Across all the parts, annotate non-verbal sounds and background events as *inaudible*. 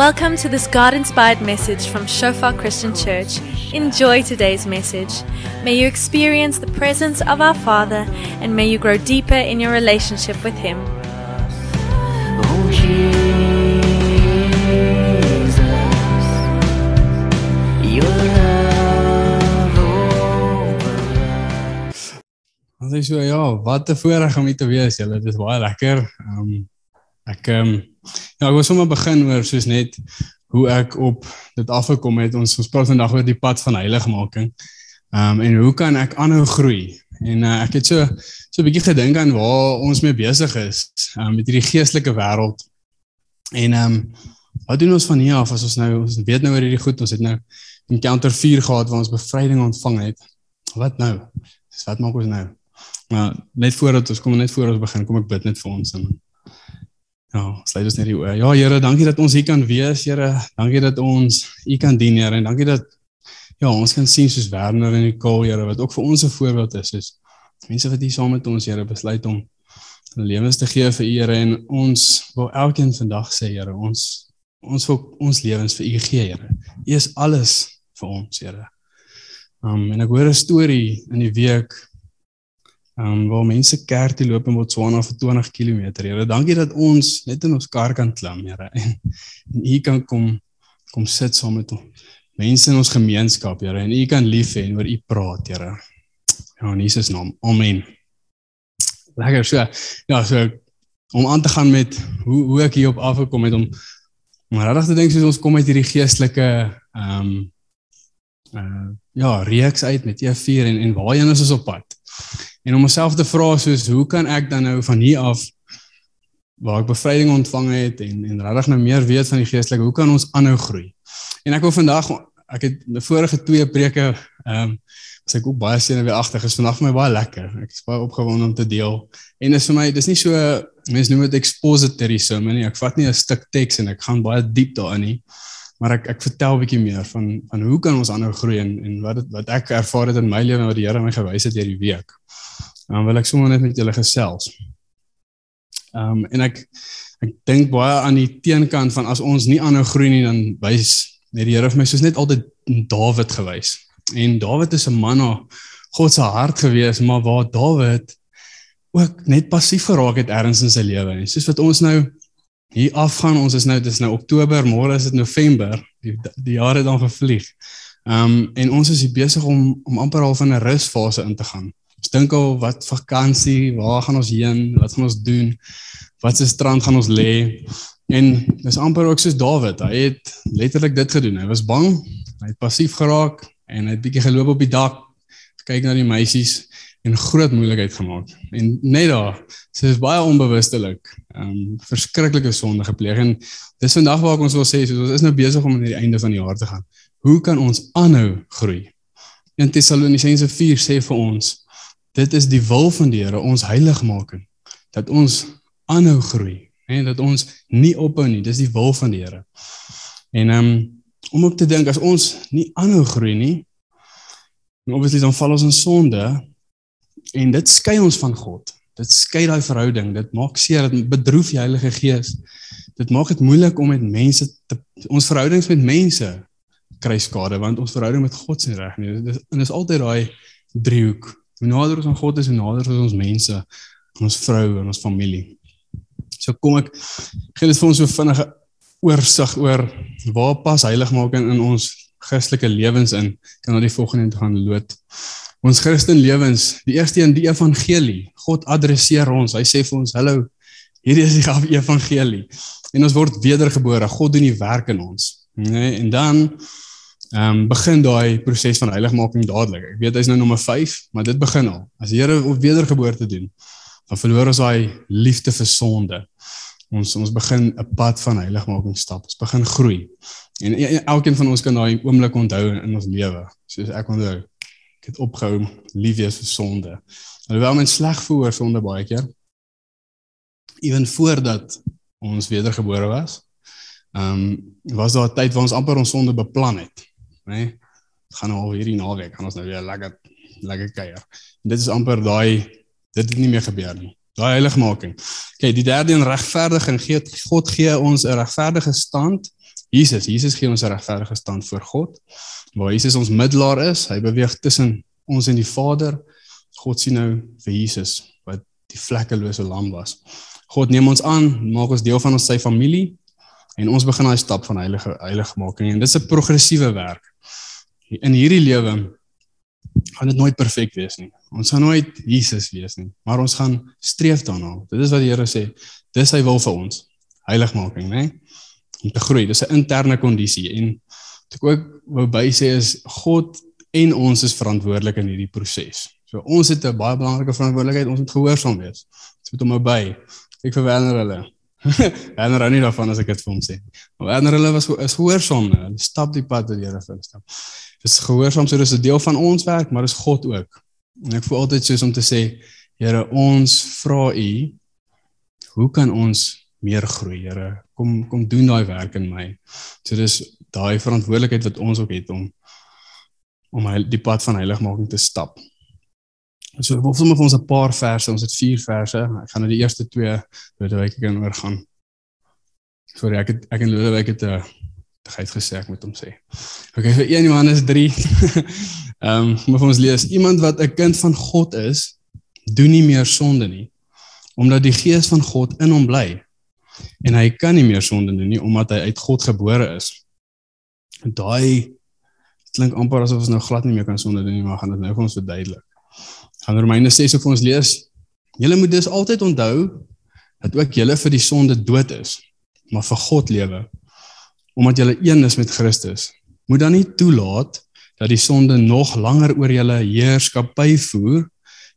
Welcome to this God inspired message from Shofar Christian Church. Enjoy today's message. May you experience the presence of our Father and may you grow deeper in your relationship with Him. Oh Jesus, your love over Ons sê so ja, wat 'n voorreg om hier te wees. Julle, dit is baie lekker. Um, ek um, ja, ek wil sommer begin oor soos net hoe ek op dit afgekom het. Ons ons praat vandag oor die pad van heiligmaking. Ehm um, en hoe kan ek aanhou groei? En uh, ek het so so 'n bietjie gedink aan waar ons mee besig is um, met hierdie geestelike wêreld. En ehm um, wat doen ons van hier af as ons nou ons weet nou oor hierdie goed, ons het nou encounter 4 gehad waar ons bevryding ontvang het. Wat nou? Dis wat maak ons nou? Maar net voordat ons kom net voor ons begin, kom ek bid net vir ons en ja, sluit ons net die oë. Ja Here, dankie dat ons hier kan wees, Here. Dankie dat ons U kan dien, Here, en dankie dat ja, ons kan sien soos Werner en Nicole, Here, wat ook vir ons 'n voorbeeld is, soos mense wat hier saam met ons, Here, besluit om hulle lewens te gee vir U, Here, en ons wil elkeen vandag sê, Here, ons ons wil ons lewens vir U gee, Here. U is alles vir ons, Here. Um en ek hoor 'n storie in die week um waar mense kerk toe loop in Botswana vir 20 km. Here, dankie dat ons net in ons kar kan klim, Here. *laughs* En, en U kan kom kom sit saam met ons. Mense in ons gemeenskap, Here, en U kan lief hê en oor U praat, Here. Ja, in Jesus naam. Amen. Lekker so. Ja, so om aan te gaan met hoe hoe ek hier op afgekom het om maar regtig te dink soos ons kom uit hierdie geestelike ehm um, uh ja, reeks uit met E4 en en waarheen is ons op pad? En om myself te vra soos hoe kan ek dan nou van hier af waar ek bevryding ontvang het en en regtig nou meer weet van die geestelike, hoe kan ons aanhou groei? En ek wil vandag ek het die vorige twee preke ehm um, was ek ook baie senuweeagtig. Is vandag vir my baie lekker. Ek is baie opgewonde om te deel. En is vir my dis nie so mense noem dit expository sermon nie. Ek vat nie 'n stuk teks en ek gaan baie diep daarin nie. Maar ek ek vertel 'n bietjie meer van van hoe kan ons aanhou groei en en wat het, wat ek ervaar het in my lewe wat die Here my gewys het hierdie week. Dan wil ek sommer net met julle gesels. Ehm um, en ek ek dink baie aan die teenkant van as ons nie aanhou groei nie dan wys net die Here vir my soos net altyd Dawid gewys. En Dawid is 'n man na God se hart gewees, maar waar Dawid ook net passief geraak het ergens in sy lewe. En soos wat ons nou hier afgaan, ons is nou dis nou Oktober, môre is dit November. Die die jaar het dan gevlieg. Ehm um, en ons is besig om om amper al van 'n rusfase in te gaan. Ons dink al wat vakansie, waar gaan ons heen, wat gaan ons doen? Wat se strand gaan ons lê? En dis amper ook soos Dawid. Hy het letterlik dit gedoen. Hy was bang. Hy het passief geraak en hy het bietjie geloop op die dak, kyk na die meisies en groot moeilikheid gemaak. En net daar, sy is baie onbewustelik, ehm um, verskriklike sonde gepleeg en dis vandag waar ek ons wil sê, so, ons is nou besig om aan die einde van die jaar te gaan. Hoe kan ons aanhou groei? In Tessalonisense 4 sê vir ons, dit is die wil van die Here, ons heiligmaking, dat ons aanhou groei en dat ons nie ophou nie. Dis die wil van die Here. En um, om op te dink as ons nie aanhou groei nie, en obviously dan val ons in sonde en dit skei ons van God. Dit skei daai verhouding. Dit maak seer, dit bedroef die Heilige Gees. Dit maak dit moeilik om met mense te ons verhoudings met mense kry skade want ons verhouding met God sien reg nie. Dit is en is altyd daai driehoek. Hoe nader ons aan God is, hoe nader is ons mense, ons vrou en ons familie. So kom ek gee dit vir ons so vinnige oorsig oor waar pas heiligmaking in ons Christelike lewens in. Kan na die volgende gaan lood. Ons Christen lewens, die eerste een die evangelie. God adresseer ons. Hy sê vir ons, "Hallo, hierdie is die evangelie." En ons word wedergebore. God doen die werk in ons. Nee, en dan ehm um, begin daai proses van heiligmaking dadelik. Ek weet hy's nou nommer 5, maar dit begin al. As die Here op wedergeboorte doen, dan verloor ons daai liefde vir sonde. Ons ons begin 'n pad van heiligmaking stap. Ons begin groei. En e- e- elkeen van ons kan daai oomblik onthou in ons lewe. Soos ek onthou, ek het opgehou lief wees vir sonde. Alhoewel mens sleg voel oor sonde baie keer. Ewen voordat ons wedergebore was, ehm um, was daar 'n tyd waar ons amper ons sonde beplan het, né? Nee? Gaan nou al hierdie naweek, gaan ons nou weer lekker lekker kuier. Dit is amper daai dit het nie meer gebeur nie. Daai heiligmaking. OK, die derde een regverdiging gee God gee ons 'n regverdige stand Jesus, Jesus gee ons 'n regverdige stand voor God. Waar Jesus ons middelaar is, hy beweeg tussen ons en die Vader. God sien nou vir Jesus wat die vlekkelose lam was. God neem ons aan, maak ons deel van ons sy familie en ons begin daai stap van heilige heiligmaking en dis 'n progressiewe werk. In hierdie lewe gaan dit nooit perfek wees nie. Ons gaan nooit Jesus wees nie, maar ons gaan streef daarna. Dit is wat die Here sê. Dis sy wil vir ons. Heiligmaking, né? Om te groei. Dis 'n interne kondisie en wat ek ook wou by sê is God en ons is verantwoordelik in hierdie proses. So ons het 'n baie belangrike verantwoordelikheid. Ons moet gehoorsaam wees. Ons moet hom obey. Ek verwerner hulle. *laughs* Werner hou nie daarvan as ek dit vir hom sê. Maar Werner hulle was is gehoorsaam. Hulle stap die pad wat die Here vir hulle stap. Dis gehoorsaam so dis 'n deel van ons werk, maar dis God ook. En ek voel altyd soos om te sê, Here, ons vra U, hoe kan ons meer groei, Here? Kom kom doen daai werk in my. So dis daai verantwoordelikheid wat ons ook het om om die pad van heiligmaking te stap. So ek wil sommer vir ons 'n paar verse, ons het 4 verse. Ek gaan nou die eerste 2 Lodewyk kan oorgaan. Sorry, ek het ek en Lodewyk het 'n uh, geit gesê ek moet hom sê. Okay, *laughs* vir 1 Johannes 3. Ehm, um, maar ons lees iemand wat 'n kind van God is, doen nie meer sonde nie, omdat die gees van God in hom bly. En hy kan nie meer sonde doen nie omdat hy uit God gebore is. Daai klink amper asof ons nou glad nie meer kan sonde doen nie, maar gaan dit nou vir ons verduidelik. Gaan Romeine 6 of ons lees. Julle moet dus altyd onthou dat ook julle vir die sonde dood is, maar vir God lewe. Omdat julle een is met Christus. Moet dan nie toelaat dat die sonde nog langer oor julle heerskappy voer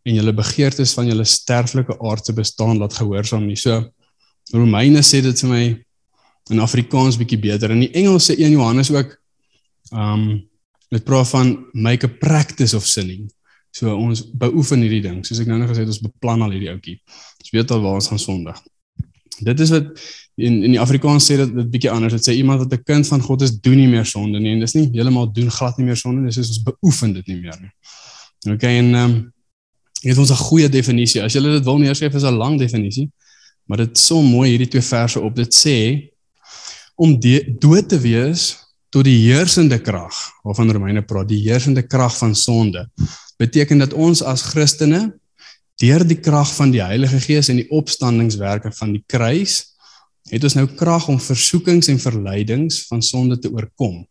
en julle begeertes van julle sterflike aardse bestaan laat gehoorsaam nie. So Romeine sê dit vir my in Afrikaans bietjie beter. In die Engels sê 1 Johannes ook um dit praat van make a practice of sinning. So ons beoefen hierdie ding. Soos ek nou net gesê het, ons beplan al hierdie ouetjie. Ons weet al waar ons gaan sondig. Dit is wat in in die Afrikaans sê dit dit bietjie anders. Dit sê iemand wat 'n kind van God is, doen nie meer sonde nie. En dis nie heeltemal doen glad nie meer sonde, dis ons beoefen dit nie meer nie. Okay, en ehm um, het ons 'n goeie definisie. As jy dit wil neerskryf is 'n lang definisie, maar dit som mooi hierdie twee verse op. Dit sê om dood te wees tot die heersende krag waarvan Romeine praat, die heersende krag van sonde, beteken dat ons as Christene deur die krag van die Heilige Gees en die opstandingswerke van die kruis het ons nou krag om versoekings en verleidings van sonde te oorkom.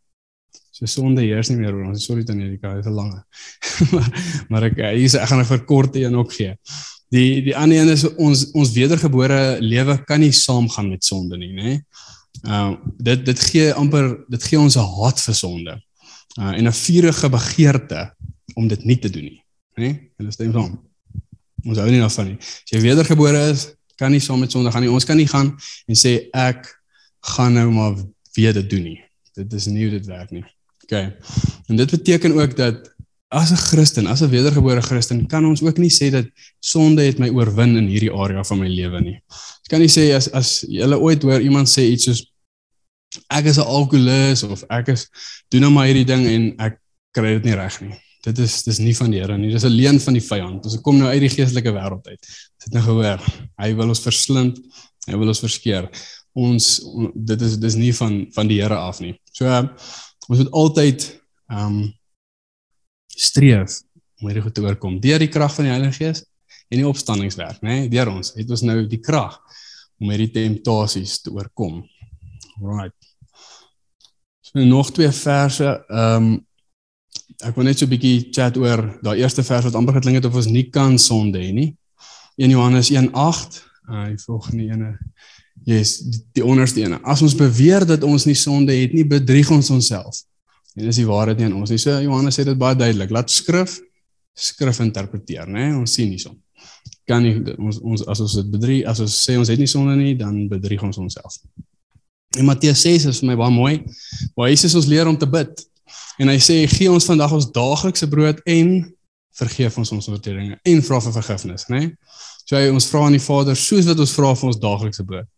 So sonde heers nie meer oor ons. Sorry dan hierdie kaai is 'n lange. *laughs* maar maar ek hier is ek gaan 'n verkorte een ook gee. Die die ander een is ons ons wedergebore lewe kan nie saamgaan met sonde nie, nê? Uh dit dit gee amper dit gee ons 'n haat vir sonde. Uh en 'n vurige begeerte om dit nie te doen nie, nê? Hulle stem saam. Ons hou nie daarvan nie. As jy wedergebore is, kan nie saam met sonde gaan nie. Ons kan nie gaan en sê ek gaan nou maar weer dit doen nie. Dit is nie hoe dit werk nie. OK. En dit beteken ook dat as 'n Christen, as 'n wedergebore Christen, kan ons ook nie sê dat sonde het my oorwin in hierdie area van my lewe nie. Jy kan nie sê as as jy ooit hoor iemand sê iets soos ek is 'n alkolikus of ek is doen nou maar hierdie ding en ek kry dit nie reg nie. Dit is dis nie van die Here nie. Dis 'n leuen van die vyand. Ons kom nou uit die geestelike wêreld uit. Dit het nou gehoor. Hy wil ons verslind. Hy wil ons verskeer. Ons dit is dis nie van van die Here af nie. So ons moet altyd ehm um, streef om hierdie goed te oorkom deur die krag van die Heilige Gees en die opstandingswerk, né? Nee? Deur ons het ons nou die krag om hierdie temptasies te oorkom. Right. So nog twee verse. Ehm um, ek wil net so 'n bietjie chat oor daai eerste vers wat amper geklink het of ons nie kan sonde hê nie. 1 Johannes 1:8. Uh die volgende ene. Yes, die, die onderste ene. As ons beweer dat ons nie sonde het nie, bedrieg ons onsself. En dis die waarheid nie in ons nie. So Johannes sê dit baie duidelik. Laat skrif skrif interpreteer, né? Nee? Ons sien nie son. Kan nie ons ons as ons dit bedrieg, as ons sê ons het nie sonde nie, dan bedrieg ons onsself. En Matteus 6 is vir my baie mooi. Waar Jesus ons leer om te bid. En hy sê gee ons vandag ons daaglikse brood en vergeef ons ons oortredinge en vra vir vergifnis, né? Nee? So hy ons vra aan die Vader soos wat ons vra vir ons daaglikse brood.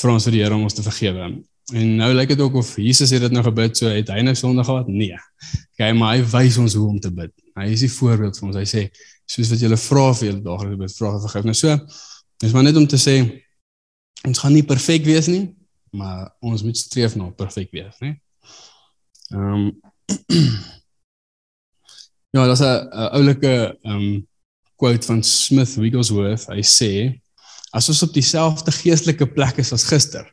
Vra ons vir die Here om ons te vergewe. En nou lyk dit ook of Jesus het dit nou gebid, so het hy nou sonde gehad? Nee. Okay, maar hy wys ons hoe om te bid. Hy is die voorbeeld vir ons. Hy sê soos wat julle vra vir julle daaglikse brood, vra vir vergifnis. So dis maar net om te sê ons gaan nie perfek wees nie, maar ons moet streef na perfek wees, né? Ehm um, *clears throat* Ja, daar's 'n oulike ehm um, quote van Smith Wigglesworth. Hy sê as ons op dieselfde geestelike plek is as gister,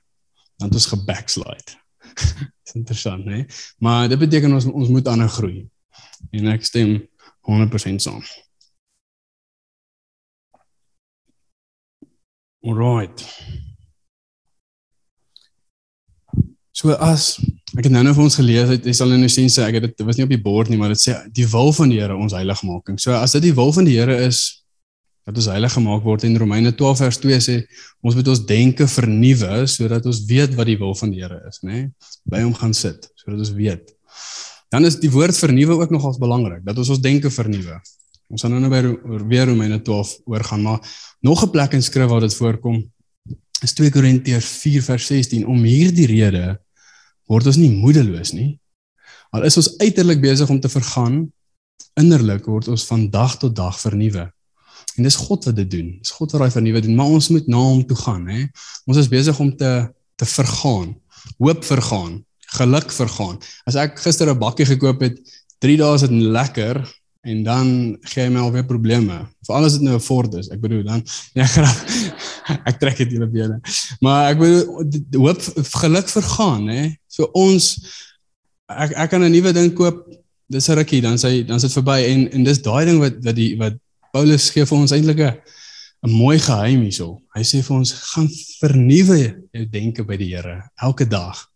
dan het ons gebackslide. *laughs* Dis interessant, né? Maar dit beteken ons ons moet aanhou groei. En ek stem 100% saam. Alright. So as ek het nou nou vir ons gelees sien sê ek het dit was nie op die bord nie, maar dit sê die wil van die Here ons heiligmaking. So as dit die wil van die Here is dat ons heilig gemaak word en Romeine 12 vers 2 sê ons moet ons denke vernuwe sodat ons weet wat die wil van die Here is, né? By hom gaan sit sodat ons weet. Dan is die woord vernuwe ook nogals belangrik dat ons ons denke vernuwe. Ons gaan nou nou by weer Romeine 12 oorgaan, maar nog 'n plek in skrif waar dit voorkom is 2 Korintiërs 4 vers 16 om hierdie rede word ons nie moedeloos nie. Al is ons uiterlik besig om te vergaan, innerlik word ons van dag tot dag vernuwe. En dis God wat dit doen. Dis God wat daai vernuwe doen, maar ons moet na hom toe gaan, hè. Ons is besig om te te vergaan. Hoop vergaan, geluk vergaan. As ek gister 'n bakkie gekoop het, 3 dae is dit lekker en dan gee my alweer probleme. Veral as dit nou 'n Ford is. Ek bedoel dan *laughs* ja, grap. ek trek dit julle bene. Maar ek bedoel hoop geluk vergaan, hè. So ons ek ek kan 'n nuwe ding koop. Dis 'n rukkie, dan sê dan is dit verby en en dis daai ding wat wat die wat Paulus gee vir ons eintlik 'n mooi geheim hierso. Hy sê vir ons gaan vernuwe jou denke by die Here elke dag.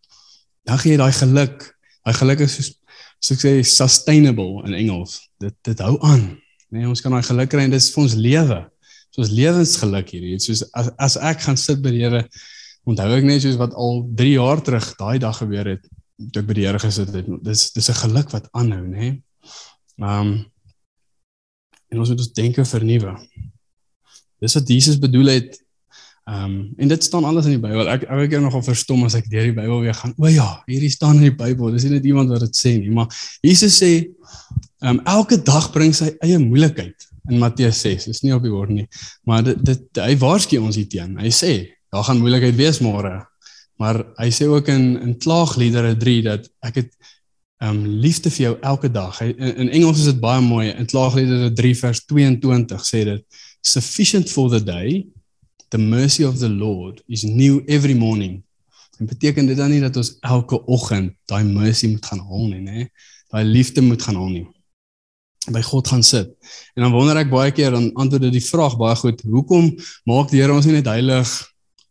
Dan gee jy daai geluk. Daai geluk is soos so ek sê sustainable in Engels. Dit dit hou aan. Nee, ons kan daai geluk kry en dit is vir ons lewe. Ons lewensgeluk hierdie. Soos as as ek gaan sit by die Here, onthou ek net soos wat al 3 jaar terug daai dag gebeur het toe ek by die Here gesit het. Dis dis 'n geluk wat aanhou, nê. Nee? Ehm um, en ons moet ons denke vernuwe. Dis wat Jesus bedoel het. Ehm um, en dit staan alles in die Bybel. Ek ek ek nogal verstom as ek deur die Bybel weer gaan. O ja, hierdie staan in die Bybel. Dis nie net iemand wat dit sê nie, maar Jesus sê ehm um, elke dag bring sy eie moeilikheid in Matteus 6. Dis nie op die woord nie, maar dit dit hy waarsku ons hierteen. Hy sê daar gaan moeilikheid wees môre. Maar hy sê ook in in Klaagliedere 3 dat ek het um liefde vir jou elke dag. In, in Engels is dit baie mooi. In Klaagliedere 3 vers 22 sê dit sufficient for the day the mercy of the Lord is new every morning. En beteken dit dan nie dat ons elke oggend daai mercy moet gaan haal nie, nê? Daai liefde moet gaan haal nie. By God gaan sit. En dan wonder ek baie keer dan antwoord dit die vraag baie goed. Hoekom maak die Here ons nie net heilig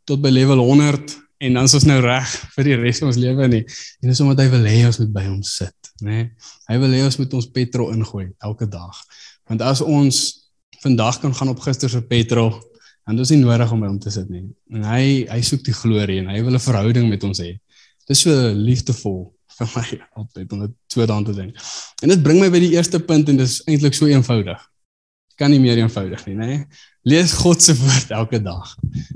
tot by level 100 en dan is ons nou reg vir die res van ons lewe nie. En dis omdat hy wil hê ons moet by hom sit, né? Hy wil hê ons moet ons petrol ingooi elke dag. Want as ons vandag kan gaan op gister se petrol, dan is dit nodig om by hom te sit nie. En hy hy soek die glorie en hy wil 'n verhouding met ons hê. Dis so liefdevol vir my *laughs* altyd om dit so daan te dink. En dit bring my by die eerste punt en dis eintlik so eenvoudig. Kan nie meer eenvoudig nie, né? Lees God se woord elke dag.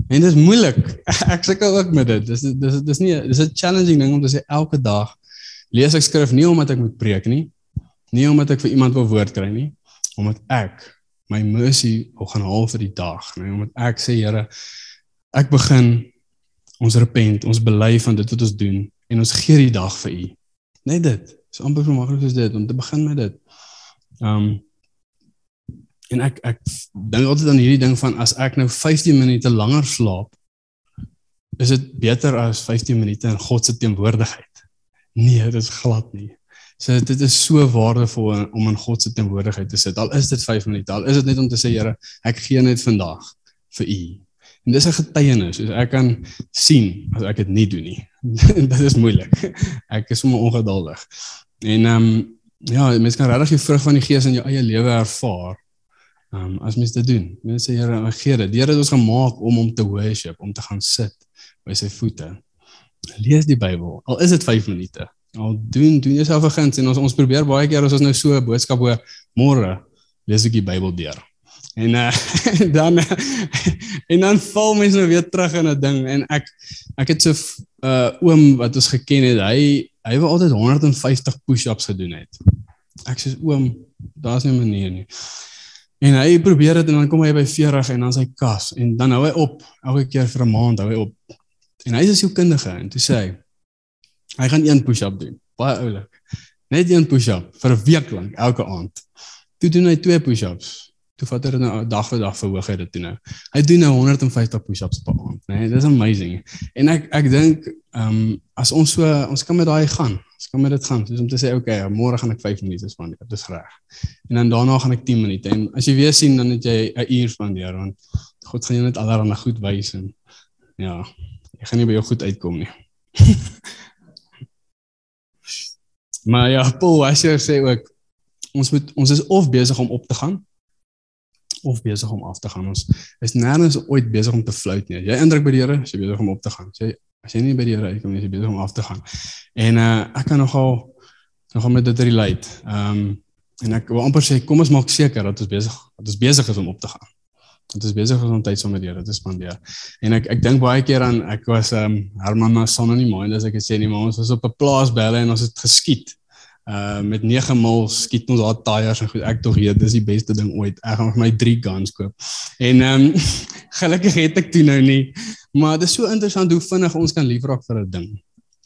En dit is moeilik. *laughs* Ek sukkel ook met dit. Dis dis dis nie dis 'n challenging ding om te sê elke dag lees ek skrif nie omdat ek moet preek nie. Nie omdat ek vir iemand wil woord kry nie, omdat ek my mercy wil gaan haal vir die dag, nee, omdat ek sê Here, ek begin ons repent, ons bely van dit wat ons doen en ons gee die dag vir U. Net dit. Dis amper so maklik soos dit om te begin met dit. Um en ek ek dink altyd aan hierdie ding van as ek nou 15 minute langer slaap, is dit beter as 15 minute in God se teenwoordigheid. Nee, dit is glad nie. So dit is so waardevol om in God se teenwoordigheid te sit. Al is dit 5 minute, al is dit net om te sê Here, ek gee net vandag vir U. En dis 'n getuienis, so ek kan sien as ek dit nie doen nie. *laughs* dit is moeilik. Ek is sommer ongeduldig. En ehm um, ja, mens kan regtig die vrug van die Gees in jou eie lewe ervaar. Ehm um, as mens dit doen. Mens sê Here, gee dit. Die Here het ons gemaak om hom te worship, om te gaan sit by sy voete. Lees die Bybel. Al is dit 5 minute. Al doen doen jouself 'n guns en ons ons probeer baie keer as ons nou so 'n boodskap hoor, môre lees ek die Bybel deur. En uh, *laughs* dan *laughs* en dan val mens nou weer terug in 'n ding en ek ek het so 'n uh, oom wat ons geken het. Hy hy wou altyd 150 push-ups gedoen het. Ek sê oom, daar's nie 'n manier nie. En hy probeer dit en dan kom hy by 40 en dan sy kas en dan hou hy op elke keer vir 'n maand hou hy op En hy is 'n sielkundige en toe sê hy hy gaan een push-up doen. Baie oulik. Net een push-up vir 'n week lank elke aand. Toe doen hy twee push-ups. Toe vat hy nou dag vir dag verhoog hy dit toe nou. Hy doen nou 150 push-ups per aand, né? Nee, dis amazing. En ek ek dink ehm um, as ons so ons kan met daai gaan. Ons kan met dit gaan. Soos om te sê, okay, môre gaan ek 5 minute spandeer. Dis reg. En dan daarna gaan ek 10 minute. En as jy weer sien dan het jy 'n uur spandeer want God gaan jou net allerhande goed wys en ja, jy gaan nie by jou goed uitkom nie. *laughs* maar ja, Paul Washer sê ook ons moet ons is of besig om op te gaan of besig om af te gaan. Ons is nêrens ooit besig om te float nie. Jy indruk by die Here, as jy besig om op te gaan. As jy as jy nie by die Here uitkom nie, is jy besig om af te gaan. En uh ek kan nogal nogal met dit relate. Ehm um, en ek wil amper sê kom ons maak seker dat ons besig dat ons besig is om op te gaan. Dat ons besig is om tyd saam met die Here te spandeer. En ek ek dink baie keer aan ek was ehm um, Herman na son in die mind as ek het sê nie, maar ons was op 'n plaas belle en ons het geskiet uh met 9 mil skiet ons daar tyres en goed. Ek tog weet dis die beste ding ooit. Ek gaan vir my 3 guns koop. En ehm um, *laughs* gelukkig het ek dit nou nie. Maar dit is so interessant hoe vinnig ons kan liefraak vir 'n ding.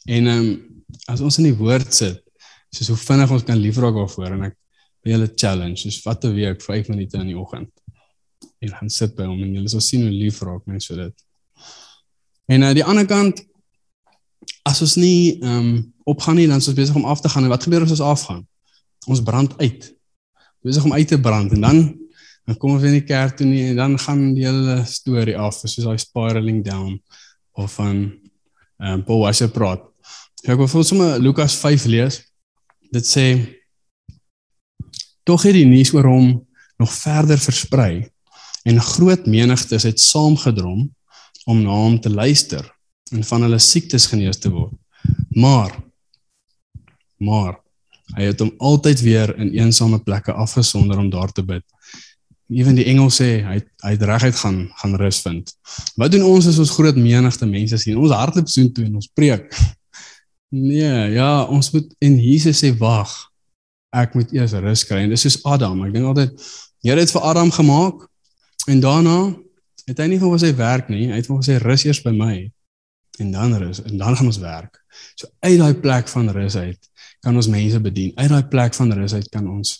En ehm um, as ons in die woord sit soos hoe vinnig ons kan liefraak daarvoor en ek wil julle challenge soos wat 'n week 5 minute in die oggend. En gaan sit by hom en julle sal sien hoe liefraak mense dit. En aan uh, die ander kant as ons nie ehm um, opgaan nie dan is ons besig om af te gaan en wat gebeur as ons afgaan? Ons brand uit. Besig om uit te brand en dan dan kom ons weer in die kerk toe nie en dan gaan die hele storie af soos daai spiraling down of van ehm um, Paul Washer praat. Ja, ek wil vir sommer Lukas 5 lees. Dit sê tog het die nuus oor hom nog verder versprei en groot menigtes het saamgedrom om na hom te luister en van hulle siektes genees te word. Maar maar hy het hom altyd weer in eensame plekke afgesonder om daar te bid. Ewen die engel sê hy hy het reguit gaan gaan rus vind. Wat doen ons as ons groot menigte mense sien? Ons hardloop so toe en ons preek. *laughs* Nee, ja, ons moet en Jesus sê wag. Ek moet eers rus kry. En dis soos Adam. Ek dink altyd Here het vir Adam gemaak en daarna het hy nie vir sy werk nie. Hy het vir sy rus eers by my en dan rus en dan gaan ons werk. So uit daai plek van rus uit kan ons mense bedien. Uit daai plek van rus uit kan ons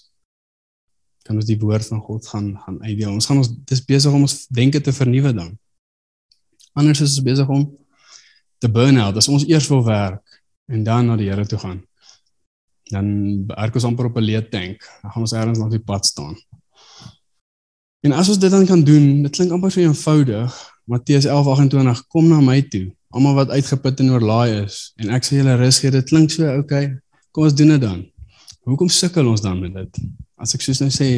kan ons die woord van God gaan gaan uitdeel. Ons gaan ons dis besig om ons denke te vernuwe dan. Anders is ons besig om te burn out. As ons eers wil werk en dan na die Here toe gaan, dan werk ons amper op 'n leë tank. Dan gaan ons ergens langs die pad staan. En as ons dit dan kan doen, dit klink amper so eenvoudig. Matteus 11:28 kom na my toe, almal wat uitgeput en oorlaai is, en ek sal julle rus gee. Dit klink so, okay. Kom ons doen dit dan. Hoekom sukkel ons dan met dit? As ek soos nou sê,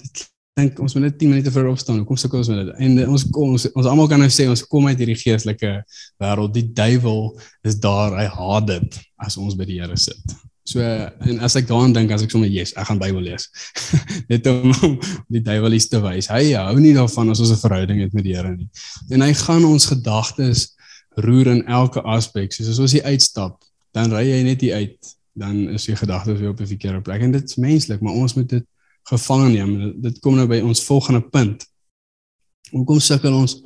dit dink ons moet net 10 minute voor opstaan. Hoekom sukkel ons met dit? En ons kom ons, ons almal kan nou sê ons kom uit hierdie geestelike wêreld. Die duiwel is daar. Hy haat dit as ons by die Here sit. So en as ek daaraan dink as ek sommer yes, ek gaan Bybel lees. *laughs* Net om, die duiwel iets te wys. Hy hou nie daarvan as ons 'n verhouding het met die Here nie. En hy gaan ons gedagtes roer in elke aspek. Soos as ons hier uitstap, dan ry jy net hier uit dan is jy gedagtes weer op 'n verkeerde plek en dit is menslik, maar ons moet dit gevange neem. Dit kom nou by ons volgende punt. Hoekom sukkel ons?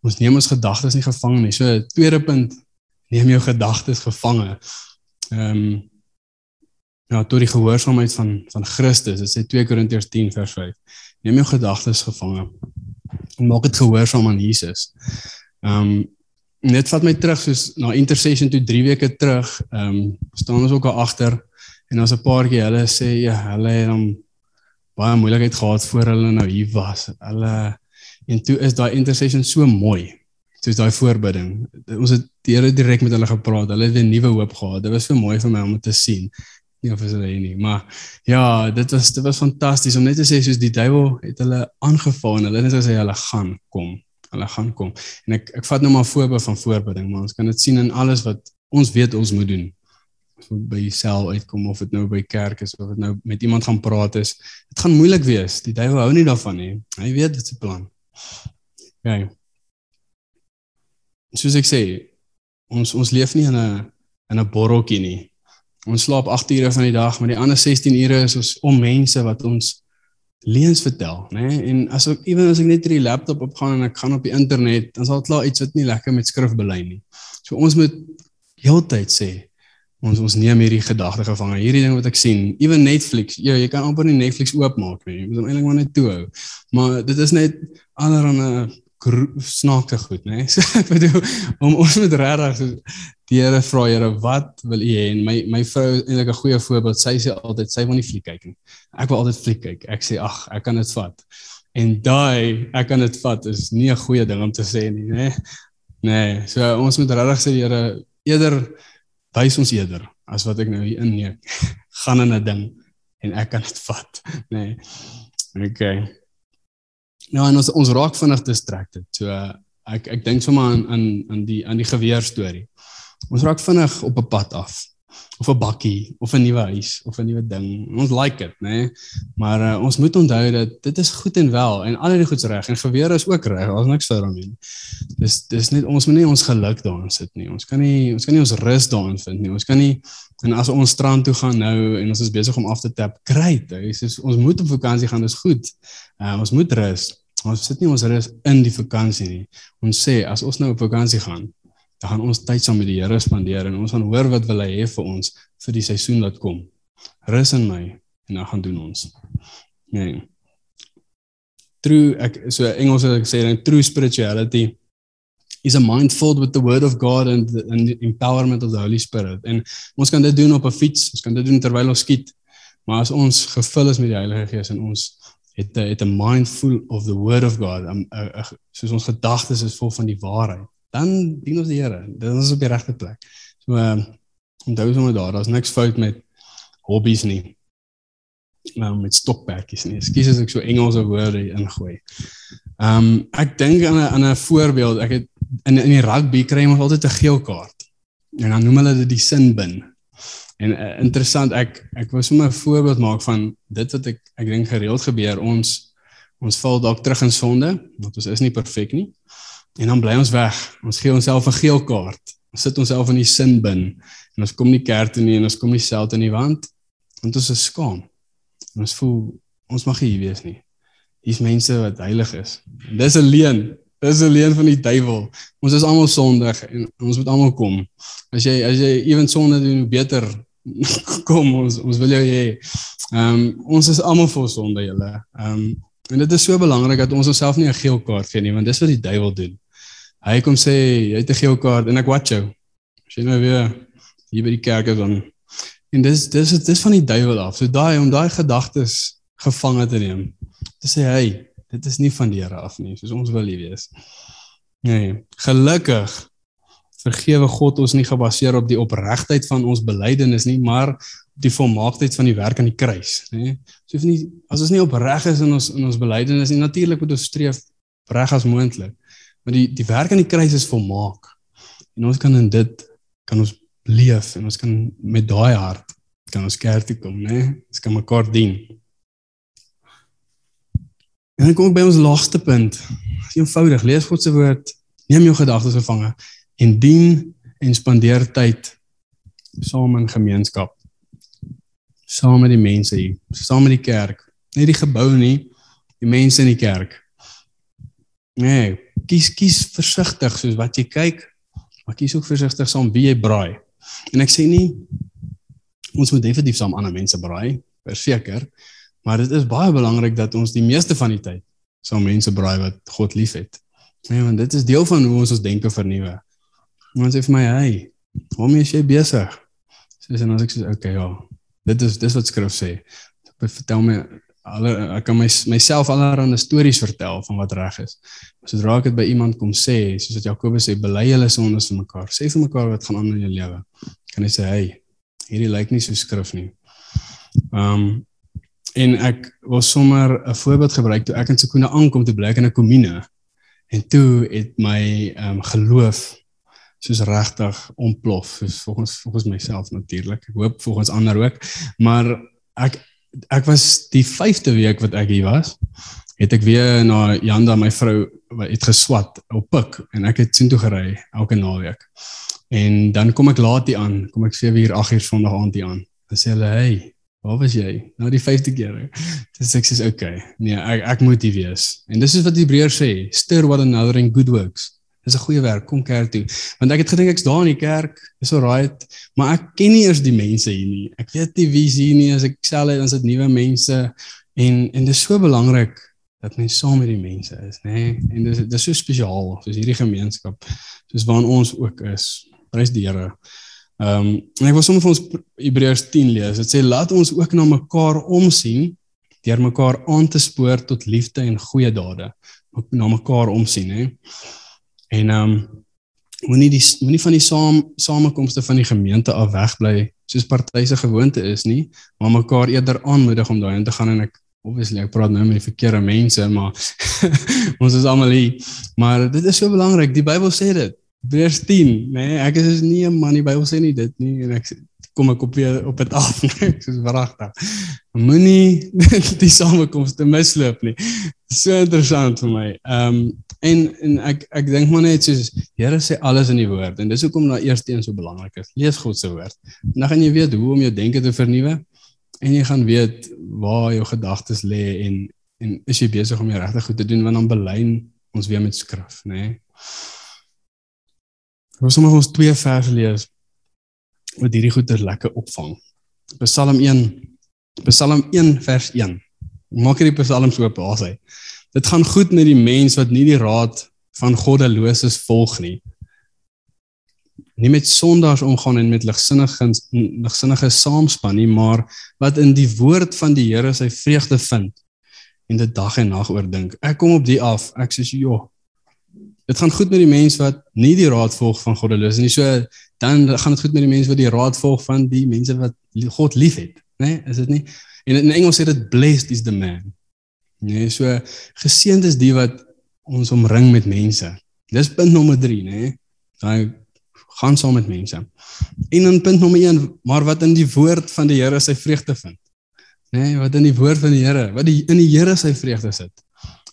Ons neem ons gedagtes nie gevange nie. So tweede punt, neem jou gedagtes gevange. Ehm um, ja, tot die gehoorsaamheid van van Christus. Dit sê 2 Korintiërs 10 vers 5. Neem jou gedagtes gevange. En maak dit gehoorsaam aan Jesus. Ehm um, net vat my terug soos na intercession toe 3 weke terug. Ehm um, staan ons ook al agter en ons 'n paar keer hulle sê ja, hulle het hom baie moeilikheid gehad voor hulle nou hier was. Hulle en toe is daai intercession so mooi. Soos daai voorbidding. Ons het Here direk met hulle gepraat. Hulle het 'n nuwe hoop gehad. Dit was so mooi vir my om te sien. Nie of is hulle nie, maar ja, dit was dit was fantasties om net te sê soos die duiwel het hulle aangeval en hulle net gesê hulle gaan kom hulle gaan kom. En ek ek vat nou maar voorbeeld van voorbereiding, maar ons kan dit sien in alles wat ons weet ons moet doen. Moet by self uitkom of dit nou by kerk is of dit nou met iemand gaan praat is. Dit gaan moeilik wees. Die duiwel hou nie daarvan nie. Hy weet wat sy plan. Ja. Soos ek sê, ons ons leef nie in 'n in 'n borreltjie nie. Ons slaap 8 ure van die dag, maar die ander 16 ure is ons om mense wat ons leuns vertel, né? Nee? En as ek ewen as ek net hierdie laptop opgaan en ek gaan op die internet, dan sal dit klaar iets wat nie lekker met skrif belyn nie. So ons moet heeltyd sê ons ons neem hierdie gedagte gevange. Hierdie ding wat ek sien, ewen Netflix, ja, jy kan amper nie Netflix oopmaak nie. Jy moet hom eintlik maar net toe hou. Maar dit is net allerhande snaakse goed, né? Nee? *laughs* So ek bedoel om ons moet regtig Here vra Here, wat wil U hê? En my my vrou eintlik 'n goeie voorbeeld. Sy sê altyd sy wil nie fliek kyk nie. Ek wil altyd fliek kyk. Ek sê ag, ek kan dit vat. En daai ek kan dit vat is nie 'n goeie ding om te sê nie, né? Nee? nee, so ons moet regtig sê Here, eerder wys ons eerder as wat ek nou hier inneem. *laughs* Gaan in 'n ding en ek kan dit vat, *laughs* né? Nee. Okay. Nou en ons ons raak vinnig distracted. So uh, ek ek dink sommer aan aan aan die aan die geweer storie. Ons raak vinnig op 'n pad af of 'n bakkie of 'n nuwe huis of 'n nuwe ding. Ons like dit, nê? Nee? Maar uh, ons moet onthou dat dit is goed en wel en al die goeds reg en geweer is ook reg. Daar's niks fout daarmee nie. Dis dis net ons moet nie ons geluk daarin sit nie. Ons kan nie ons kan nie ons rus daarin vind nie. Ons kan nie en as ons strand toe gaan nou en ons is besig om af te tap, great. Dis ons moet op vakansie gaan, dis goed. Uh, ons moet rus. Ons sit nie ons rus in die vakansie nie. Ons sê as ons nou op vakansie gaan, dan gaan ons tyd saam met die Here spandeer en ons gaan hoor wat wil hy hê vir ons vir die seisoen wat kom. Rus in my en dan gaan doen ons. Nee. True ek so Engels het ek sê dan true spirituality is a mind filled with the word of God and the, and the empowerment of the Holy Spirit. En ons kan dit doen op 'n fiets, ons kan dit doen terwyl ons skiet. Maar as ons gevul is met die Heilige Gees en ons het het 'n mind full of the word of God, um, uh, uh, soos ons gedagtes is vol van die waarheid dan dien ons die Here. Dit is op die regte plek. So ehm um, onthou sommer daar, daar's niks fout met hobbies nie. Nou met stokperdjies nie. Ekskuus as ek so Engelse woorde ingooi. Ehm um, ek dink aan 'n aan 'n voorbeeld. Ek het in in die rugby kry ons altyd 'n geel kaart. En dan noem hulle dit die sin bin. En uh, interessant, ek ek wou sommer 'n voorbeeld maak van dit wat ek ek dink gereeld gebeur. Ons ons val dalk terug in sonde, want ons is nie perfek nie. En dan bly ons weg. Ons gee onsself 'n geel kaart. Ons sit onsself in die sin bin en ons kom nie kerk toe nie en ons kom nie self in die wand want ons is skaam. En ons voel ons mag hier wees nie. Hier's mense wat heilig is. En dis 'n leuen. Dis 'n leuen van die duiwel. Ons is almal sondig en ons moet almal kom. As jy as jy ewen sonde doen, beter *laughs* kom ons ons wil jou hê. Ehm um, ons is almal vol sonde julle. Ehm um, en dit is so belangrik dat ons onsself nie 'n geel kaart gee nie want dis wat die duiwel doen. Hy kom sê jy het 'n geel kaart en ek watch jou. As jy nou weer hier by die kerk is dan en dis dis dis van die duiwel af. So daai om daai gedagtes gevange te neem. Te sê hey, dit is nie van die Here af nie, soos ons wil hê wees. Nee, gelukkig vergewe God ons nie gebaseer op die opregtheid van ons belydenis nie, maar die volmaaktheid van die werk aan die kruis, nê? So of nie as ons nie opreg is in ons in ons belydenis nie, natuurlik moet ons streef reg as moontlik. Maar die die werk aan die kruis is volmaak. En ons kan in dit kan ons leef en ons kan met daai hart kan ons kerk toe kom, né? Ons kan mekaar dien. En dan kom ek by ons laaste punt. Eenvoudig, lees God se woord, neem jou gedagtes gevange en dien en spandeer tyd saam in gemeenskap. Saam met die mense hier, saam met die kerk. Nie die gebou nie, die mense in die kerk. Nee, kies kies versigtig soos wat jy kyk, maar kies ook versigtig saam wie jy braai. En ek sê nie ons moet definitief saam ander mense braai, verseker, maar dit is baie belangrik dat ons die meeste van die tyd saam mense braai wat God liefhet. Nee, want dit is deel van hoe ons ons denke vernuwe. Ons sê vir my, "Hey, waarom is jy besig?" Sê sy en as ek sê, "Okay, ja. Dit is dis wat skrif sê." Vertel my alle ek kan my myself allerlei stories vertel van wat reg is. Sodra ek dit by iemand kom sê, soos wat Jakobus sê, bely julle sondes vir mekaar. Sê vir mekaar wat gaan aan in jou lewe. Kan jy sê, "Hey, hierdie lyk nie so skrif nie." Um en ek wil sommer 'n voorbeeld gebruik toe ek in Sekunda aankom te bly in 'n komune. En toe het my um geloof soos regtig ontplof, soos volgens volgens myself natuurlik. Ek hoop volgens ander ook, maar ek ek was die 5de week wat ek hier was, het ek weer na Janda my vrou het geswat op pik en ek het sien toe gery elke naweek. En dan kom ek laat hier aan, kom ek 7 uur 8 uur Sondag aand hier aan. Dan sê hulle, "Hey, Waar was jy? Nou die 5de keer. Dis ek sê okay. Nee, ek ek moet hier wees. En dis is wat Hebreërs sê, stir one another in good works. Dis 'n goeie werk, kom kerk toe. Want ek het gedink ek's daar in die kerk, is alright, maar ek ken nie eers die mense hier nie. Ek weet nie wie's hier nie, as ek sel het, is dit nuwe mense en en dis so belangrik dat mens saam met die mense is, nê? Nee? En dis dis so spesiaal, soos hierdie gemeenskap, soos waarin ons ook is. Prys die Here. Ehm um, en ek wil sommer vir ons Hebreërs 10 lees. Dit sê laat ons ook na mekaar omsien deur mekaar aan te spoor tot liefde en goeie dade. Na mekaar omsien, hè. En ehm um, moenie die moenie van die saam samekomste van die gemeente af wegbly soos party se gewoonte is nie, maar mekaar eerder aanmoedig om daarin te gaan en ek obviously ek praat nou met die verkeerde mense, maar *laughs* ons is almal hier. Maar dit is so belangrik. Die Bybel sê dit. Vers 10, nê? Nee, ek is nie 'n man, die Bybel sê nie dit nie en ek kom ek op weer op dit af, *laughs* nee, soos wragtig. Moenie *laughs* die samekomste misloop nie. So interessant vir my. Ehm um, en en ek ek dink maar net soos Here sê alles in die woord en dis hoekom daai eerste een so belangrik is. Lees God se woord. Dan gaan jy weet hoe om jou denke te vernuwe en jy gaan weet waar jou gedagtes lê en en is jy besig om jy regtig goed te doen want dan belyn ons weer met skrif, nê? Nee? Ons moet ons twee verse lees wat hierdie goeie lekker opvang. Psalm 1 Psalm 1 vers 1. Maak hierdie psalms oop, waar hy. Dit gaan goed met die mens wat nie die raad van goddeloses volg nie. Nie met sondaars omgaan en met ligsinnige ligsinnige saamspan nie, maar wat in die woord van die Here sy vreugde vind en dit dag en nag oordink. Ek kom op die af. Ek sê, "Jo, dit gaan goed met die mens wat nie die raad volg van goddelose nie. So dan gaan dit goed met die mense wat die raad volg van die mense wat God liefhet, né? Nee, is dit nie? En in Engels sê dit blessed is the man. Nee, so geseënd is die wat ons omring met mense. Dis punt nommer 3, nê? Nee? Dan gaan saam met mense. En dan punt nommer 1, maar wat in die woord van die Here sy vreugde vind. Nê, nee, wat in die woord van die Here, wat die in die Here sy vreugde sit.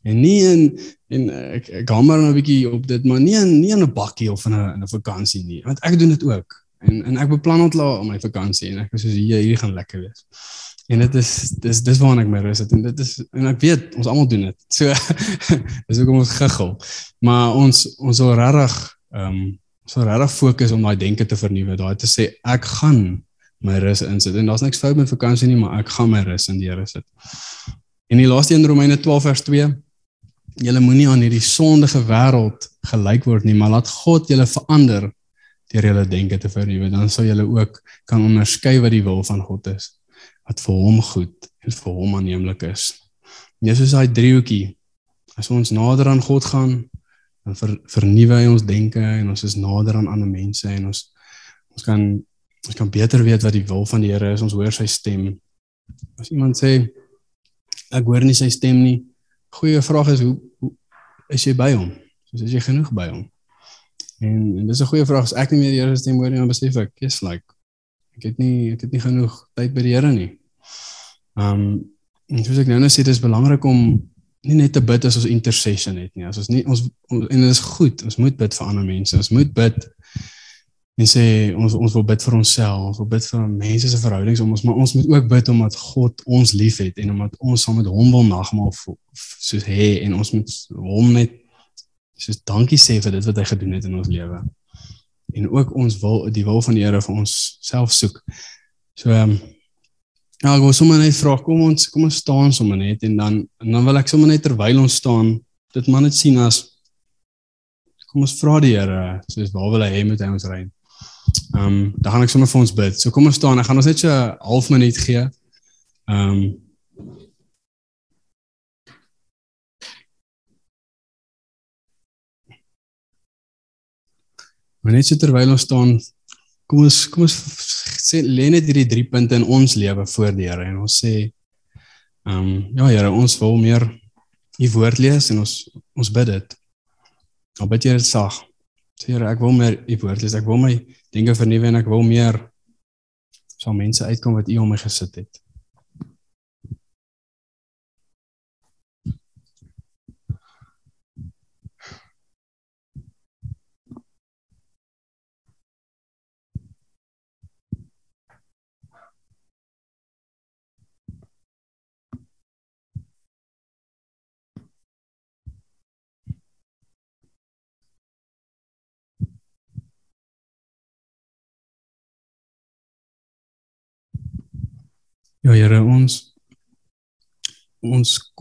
En nie in en ek ek gaan maar nou 'n bietjie op dit, maar nie in nie in 'n bakkie of in 'n in 'n vakansie nie, want ek doen dit ook. En en ek beplan ontla om my vakansie en ek is soos hier hier gaan lekker wees. En dit is dis dis waarna ek my rus het en dit is en ek weet ons almal doen dit. So *laughs* dis hoekom ons giggel. Maar ons ons wil regtig ehm um, ons wil regtig fokus om daai denke te vernuwe, daai te sê ek gaan my rus insit. En daar's niks fout met vakansie nie, maar ek gaan my rus in die Here sit. En die laaste een Romeine 12 vers 2. Julle moenie aan hierdie sondige wêreld gelyk word nie, maar laat God julle verander deur julle denke te vernuwe. Dan sal julle ook kan onderskei wat die wil van God is wat vir hom goed en vir hom aanneemlik is. Jesus is daai driehoekie. As ons nader aan God gaan, dan ver, vernuwe hy ons denke en ons is nader aan ander mense en ons ons kan ons kan beter weet wat die wil van die Here is. Ons hoor sy stem. As iemand sê ek hoor nie sy stem nie, goeie vraag is hoe, hoe is jy by hom? Soos is jy genoeg by hom? En, en dis 'n goeie vraag as ek nie meer die Here se stem hoor nie, dan besef ek, yes like ek het nie ek het nie genoeg tyd by die Here nie. Um en soos ek nou net sê dit is belangrik om nie net te bid as ons intercession het nie. As ons nie ons, ons en dit is goed, ons moet bid vir ander mense. Ons moet bid en sê ons ons wil bid vir onsself, ons wil bid vir mense se verhoudings om ons maar ons moet ook bid omdat God ons liefhet en omdat ons saam met hom wil nagmaal soos hê en ons moet hom net soos dankie sê vir dit wat hy gedoen het in ons lewe. En ook ons wil die wil van die Here vir ons self soek. So ehm um, Ja, ek wil sommer net vra, kom ons kom ons staan sommer net en dan en dan wil ek sommer net terwyl ons staan dit maar net sien as kom ons vra die Here soos waar wil hy hê moet hy ons ry. Ehm um, dan gaan ek sommer vir ons bid. So kom ons staan, ek gaan ons net so 'n half minuut gee. Ehm um, Maar net so terwyl ons staan, kom ons kom ons sê lê net hierdie drie punte in ons lewe voor die Here en ons sê ehm um, ja Here, ons wil meer u woord lees en ons ons bid dit. Al bid jy dit sag. Here, ek wil meer u woord lees. Ek wil my dinge vernuwe en ek wil meer sal mense uitkom wat u om my gesit het. Ja Here, ons ons